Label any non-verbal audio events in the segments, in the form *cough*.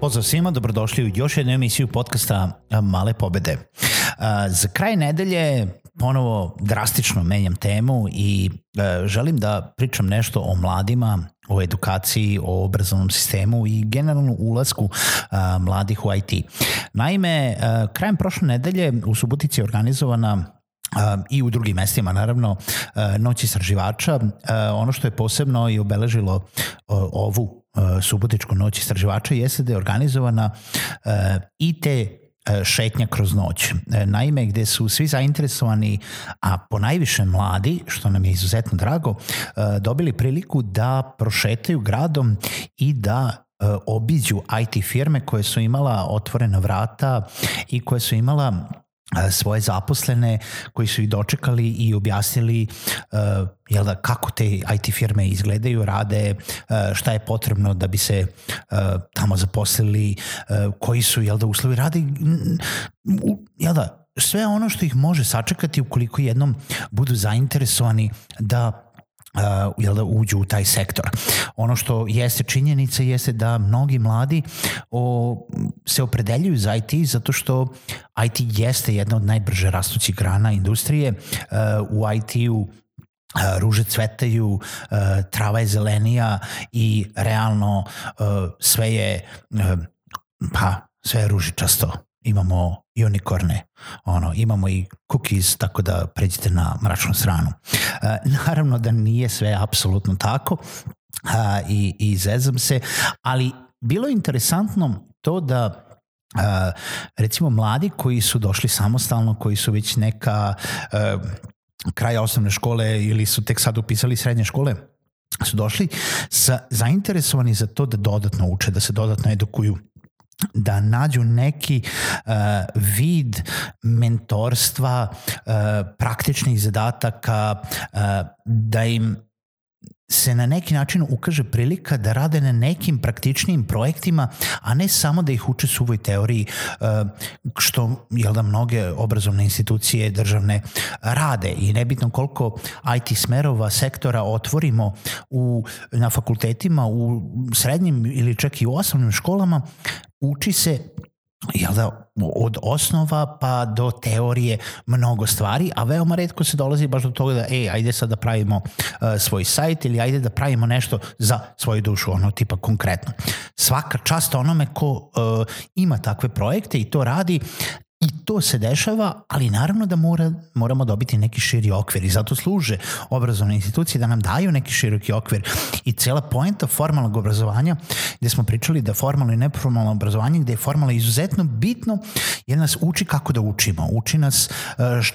Pozdrav svima, dobrodošli u još jednu emisiju podcasta Male pobede. Za kraj nedelje ponovo drastično menjam temu i želim da pričam nešto o mladima, o edukaciji, o obrazovnom sistemu i generalno ulasku mladih u IT. Naime, krajem prošle nedelje u Subotici je organizovana i u drugim mestima naravno noć istraživača. Ono što je posebno i obeležilo ovu Subotičku noć istraživača jeste da je organizovana uh, IT uh, šetnja kroz noć. Naime, gde su svi zainteresovani, a po najviše mladi, što nam je izuzetno drago, dobili priliku da prošetaju gradom i da obiđu IT firme koje su imala otvorena vrata i koje su imala svoje zaposlene koji su ih dočekali i objasnili uh, jel da, kako te IT firme izgledaju, rade, uh, šta je potrebno da bi se uh, tamo zaposlili, uh, koji su jel da, uslovi rade, jel da, sve ono što ih može sačekati ukoliko jednom budu zainteresovani da uh, jel da uđu u taj sektor. Ono što jeste činjenica jeste da mnogi mladi o, se opredeljuju za IT zato što IT jeste jedna od najbrže rastućih grana industrije. Uh, u IT-u ruže cvetaju, trava je zelenija i realno sve je pa sve je ružičasto imamo unikorne, ono, imamo i cookies, tako da pređite na mračnu stranu. E, naravno da nije sve apsolutno tako a, i, i zezam se, ali bilo je interesantno to da Uh, recimo mladi koji su došli samostalno, koji su već neka uh, kraja osnovne škole ili su tek sad upisali srednje škole, su došli sa, zainteresovani za to da dodatno uče, da se dodatno edukuju da nađu neki uh, vid mentorstva, uh, praktičnih zadataka, uh, da im se na neki način ukaže prilika da rade na nekim praktičnijim projektima, a ne samo da ih uče suvoj teoriji, što jel da mnoge obrazovne institucije državne rade. I nebitno koliko IT smerova, sektora otvorimo u, na fakultetima, u srednjim ili čak i u osnovnim školama, uči se jel da, od osnova pa do teorije mnogo stvari, a veoma redko se dolazi baš do toga da, ej, ajde sad da pravimo uh, svoj sajt ili ajde da pravimo nešto za svoju dušu, ono tipa konkretno. Svaka čast onome ko uh, ima takve projekte i to radi, I to se dešava, ali naravno da mora, moramo dobiti neki širi okvir i zato služe obrazovne institucije da nam daju neki široki okvir. I cela poenta formalnog obrazovanja gde smo pričali da formalno i neformalno obrazovanje gde je formalno izuzetno bitno jer nas uči kako da učimo, uči nas e,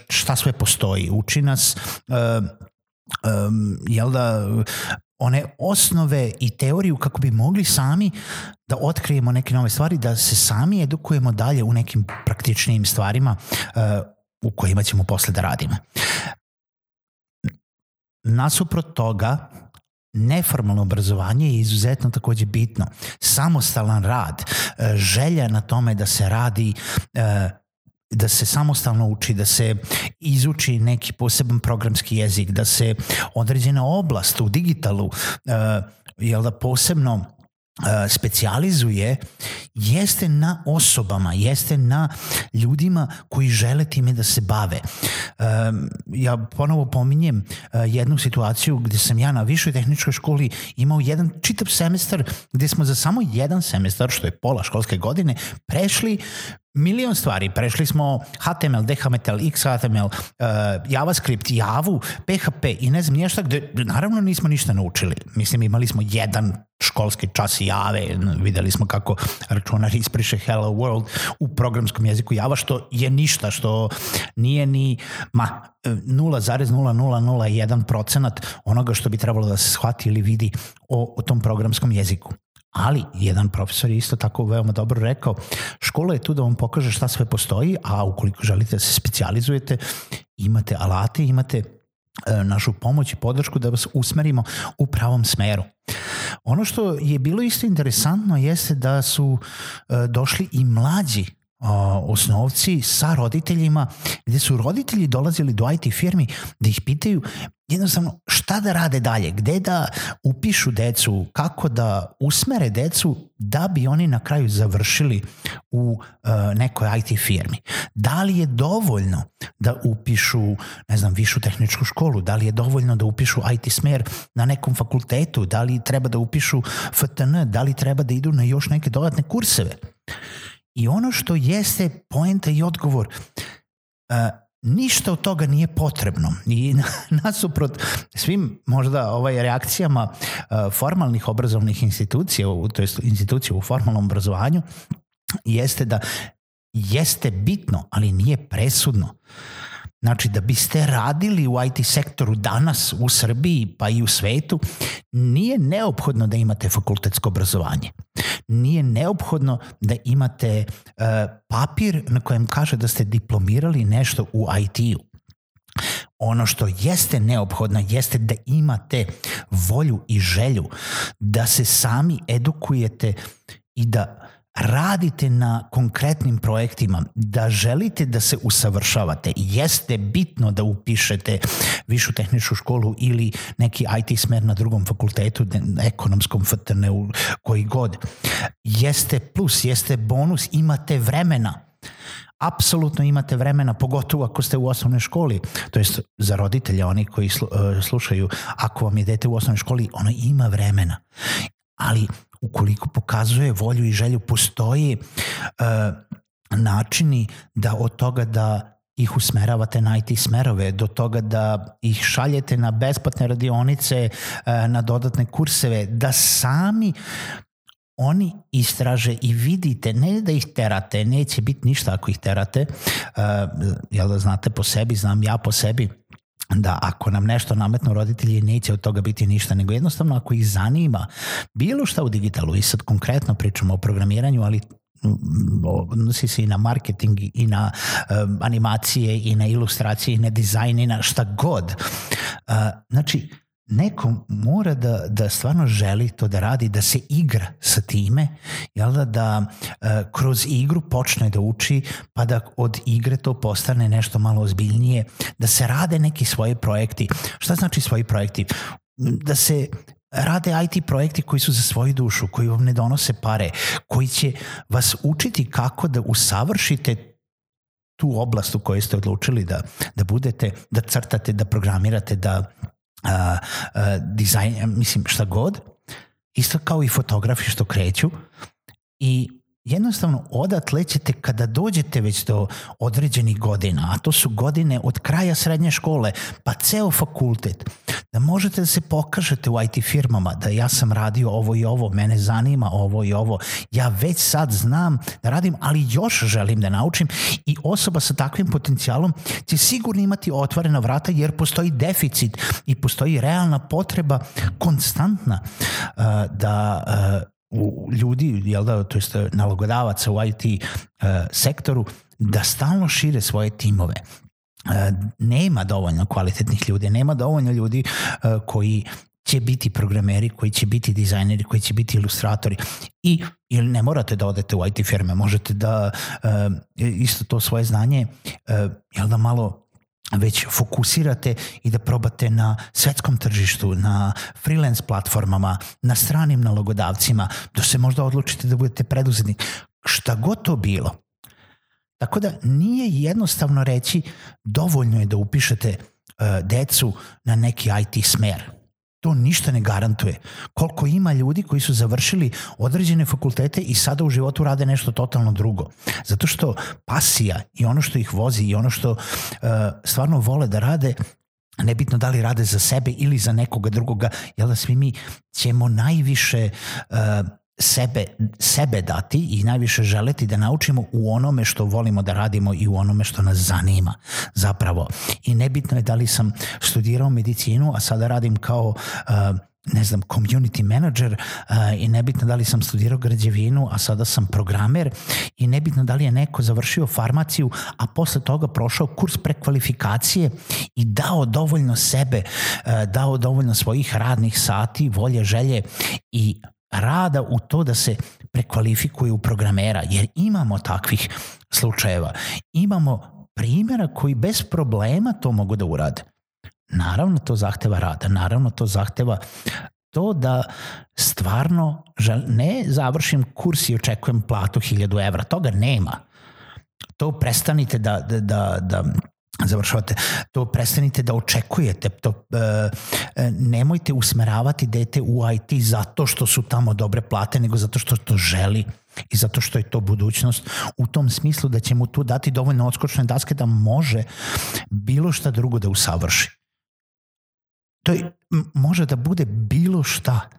šta sve postoji, uči nas um, jel da one osnove i teoriju kako bi mogli sami da otkrijemo neke nove stvari, da se sami edukujemo dalje u nekim praktičnijim stvarima uh, u kojima ćemo posle da radimo. Nasuprot toga, neformalno obrazovanje je izuzetno takođe bitno. Samostalan rad, uh, želja na tome da se radi uh, da se samostalno uči, da se izuči neki poseban programski jezik, da se određena oblast u digitalu, uh, jel da posebno specijalizuje jeste na osobama, jeste na ljudima koji žele time da se bave. Ja ponovo pominjem jednu situaciju gde sam ja na višoj tehničkoj školi imao jedan čitav semestar gde smo za samo jedan semestar, što je pola školske godine, prešli milion stvari. Prešli smo HTML, DHTML, XHTML, uh, JavaScript, Javu, PHP i ne znam nješta gde naravno nismo ništa naučili. Mislim, imali smo jedan školski čas Jave, videli smo kako računar ispriše Hello World u programskom jeziku Java, što je ništa, što nije ni ma 0,0001 procenat onoga što bi trebalo da se shvati ili vidi o, o tom programskom jeziku. Ali, jedan profesor je isto tako veoma dobro rekao, škola je tu da vam pokaže šta sve postoji, a ukoliko želite da se specializujete, imate alate, imate e, našu pomoć i podršku da vas usmerimo u pravom smeru. Ono što je bilo isto interesantno jeste da su e, došli i mlađi osnovci sa roditeljima, gde su roditelji dolazili do IT firmi da ih pitaju jednostavno šta da rade dalje, gde da upišu decu, kako da usmere decu da bi oni na kraju završili u uh, nekoj IT firmi. Da li je dovoljno da upišu, ne znam, višu tehničku školu, da li je dovoljno da upišu IT smer na nekom fakultetu, da li treba da upišu FTN, da li treba da idu na još neke dodatne kurseve. I ono što jeste poenta i odgovor, uh, ništa od toga nije potrebno i *laughs* nasuprot svim možda ovaj reakcijama uh, formalnih obrazovnih institucija, to jest institucija u formalnom obrazovanju, jeste da jeste bitno, ali nije presudno. Znači, da biste radili u IT sektoru danas u Srbiji pa i u svetu, nije neophodno da imate fakultetsko obrazovanje. Nije neophodno da imate uh, papir na kojem kaže da ste diplomirali nešto u IT-u. Ono što jeste neophodno jeste da imate volju i želju da se sami edukujete i da radite na konkretnim projektima, da želite da se usavršavate, jeste bitno da upišete višu tehničku školu ili neki IT smer na drugom fakultetu, ekonomskom FTN, koji god. Jeste plus, jeste bonus, imate vremena apsolutno imate vremena, pogotovo ako ste u osnovnoj školi, to jest za roditelja, oni koji e, slušaju, ako vam je dete u osnovnoj školi, ono ima vremena. Ali ukoliko pokazuje volju i želju, postoji uh, načini da od toga da ih usmeravate na IT smerove, do toga da ih šaljete na besplatne radionice, uh, na dodatne kurseve, da sami oni istraže i vidite, ne da ih terate, neće biti ništa ako ih terate, uh, jel da znate po sebi, znam ja po sebi, da ako nam nešto nametnu roditelji neće od toga biti ništa, nego jednostavno ako ih zanima bilo šta u digitalu i sad konkretno pričamo o programiranju, ali mm, odnosi se i na marketing i na um, animacije i na ilustracije i na dizajn i na šta god. Uh, znači, neko mora da, da stvarno želi to da radi, da se igra sa time, jel da, da uh, kroz igru počne da uči, pa da od igre to postane nešto malo ozbiljnije, da se rade neki svoji projekti. Šta znači svoji projekti? Da se rade IT projekti koji su za svoju dušu, koji vam ne donose pare, koji će vas učiti kako da usavršite tu oblast u kojoj ste odlučili da, da budete, da crtate, da programirate, da dizajn, mislim šta god, isto kao i fotografi što kreću. I jednostavno odatle ćete kada dođete već do određenih godina, a to su godine od kraja srednje škole, pa ceo fakultet, da možete da se pokažete u IT firmama, da ja sam radio ovo i ovo, mene zanima ovo i ovo, ja već sad znam da radim, ali još želim da naučim i osoba sa takvim potencijalom će sigurno imati otvorena vrata jer postoji deficit i postoji realna potreba konstantna da u ljudi, jel da, to jest nalogodavaca u IT uh, sektoru, da stalno šire svoje timove. Uh, nema dovoljno kvalitetnih ljudi, nema dovoljno ljudi uh, koji će biti programeri, koji će biti dizajneri, koji će biti ilustratori i ili ne morate da odete u IT firme, možete da uh, isto to svoje znanje uh, jel da malo već fokusirate i da probate na svetskom tržištu, na freelance platformama, na stranim nalogodavcima, da se možda odlučite da budete preduzetnik. Šta god to bilo. Tako da nije jednostavno reći dovoljno je da upišete uh, decu na neki IT smer to ništa ne garantuje. Koliko ima ljudi koji su završili određene fakultete i sada u životu rade nešto totalno drugo. Zato što pasija i ono što ih vozi i ono što uh, stvarno vole da rade nebitno da li rade za sebe ili za nekoga drugoga, jel da svi mi ćemo najviše uh, sebe, sebe dati i najviše želeti da naučimo u onome što volimo da radimo i u onome što nas zanima zapravo. I nebitno je da li sam studirao medicinu, a sada radim kao uh, ne znam, community manager uh, i nebitno da li sam studirao građevinu, a sada sam programer i nebitno da li je neko završio farmaciju, a posle toga prošao kurs prekvalifikacije i dao dovoljno sebe, uh, dao dovoljno svojih radnih sati, volje, želje i rada u to da se prekvalifikuje u programera, jer imamo takvih slučajeva. Imamo primjera koji bez problema to mogu da urade. Naravno to zahteva rada, naravno to zahteva to da stvarno žel, ne završim kurs i očekujem platu 1000 evra, toga nema. To prestanite da, da, da, da završavate, to prestanite da očekujete, to, e, nemojte usmeravati dete u IT zato što su tamo dobre plate, nego zato što to želi i zato što je to budućnost u tom smislu da će mu tu dati dovoljno odskočne daske da može bilo šta drugo da usavrši. To je, može da bude bilo šta.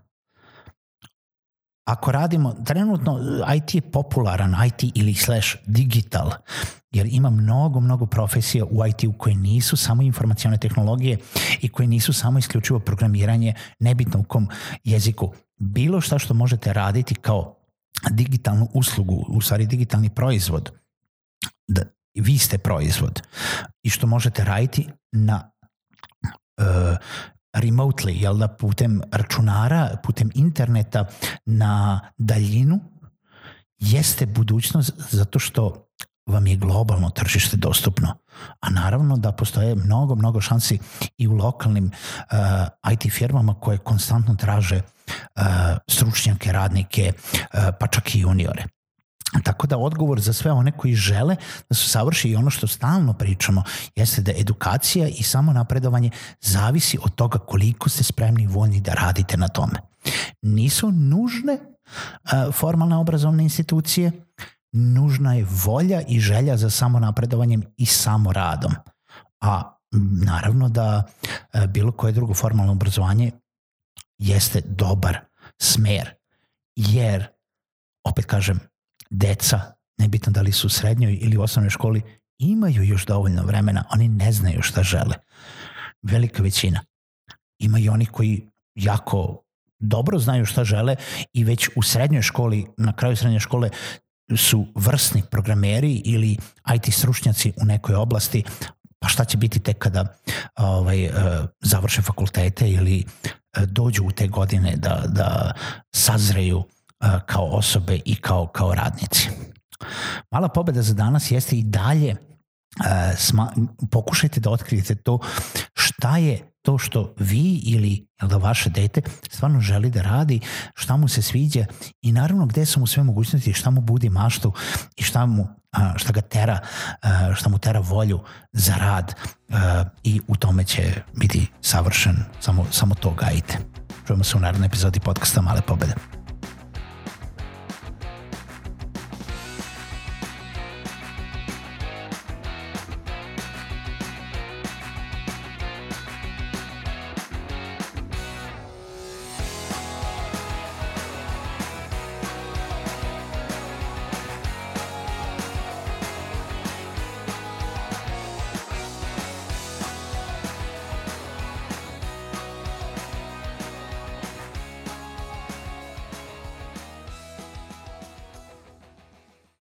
Ako radimo, trenutno IT je popularan, IT ili slash digital, jer ima mnogo, mnogo profesija u IT-u koje nisu samo informacione tehnologije i koje nisu samo isključivo programiranje, nebitno u kom jeziku. Bilo šta što možete raditi kao digitalnu uslugu, u stvari digitalni proizvod, da vi ste proizvod i što možete raditi na uh, remotely, jel da putem računara, putem interneta na daljinu, jeste budućnost zato što vam je globalno tržište dostupno. A naravno da postoje mnogo, mnogo šansi i u lokalnim uh, IT firmama koje konstantno traže uh, stručnjake, radnike, uh, pa čak i juniore. Tako da odgovor za sve one koji žele da se savrši i ono što stalno pričamo jeste da edukacija i samo napredovanje zavisi od toga koliko ste spremni i voljni da radite na tome. Nisu nužne uh, formalne obrazovne institucije, nužna je volja i želja za samo napredovanjem i samo radom. A naravno da uh, bilo koje drugo formalno obrazovanje jeste dobar smer, jer opet kažem, deca, nebitno da li su u srednjoj ili u osnovnoj školi, imaju još dovoljno vremena, oni ne znaju šta žele. Velika većina. Ima i oni koji jako dobro znaju šta žele i već u srednjoj školi, na kraju srednje škole su vrsni programeri ili IT stručnjaci u nekoj oblasti, pa šta će biti tek kada ovaj, eh, završe fakultete ili eh, dođu u te godine da, da sazreju kao osobe i kao, kao radnici. Mala pobeda za danas jeste i dalje sma, pokušajte da otkrijete to šta je to što vi ili jel da vaše dete stvarno želi da radi, šta mu se sviđa i naravno gde su mu sve mogućnosti, šta mu budi maštu i šta mu šta ga tera, šta mu tera volju za rad i u tome će biti savršen, samo, samo to gajite. Čujemo se u narednoj epizodi podcasta Male pobede.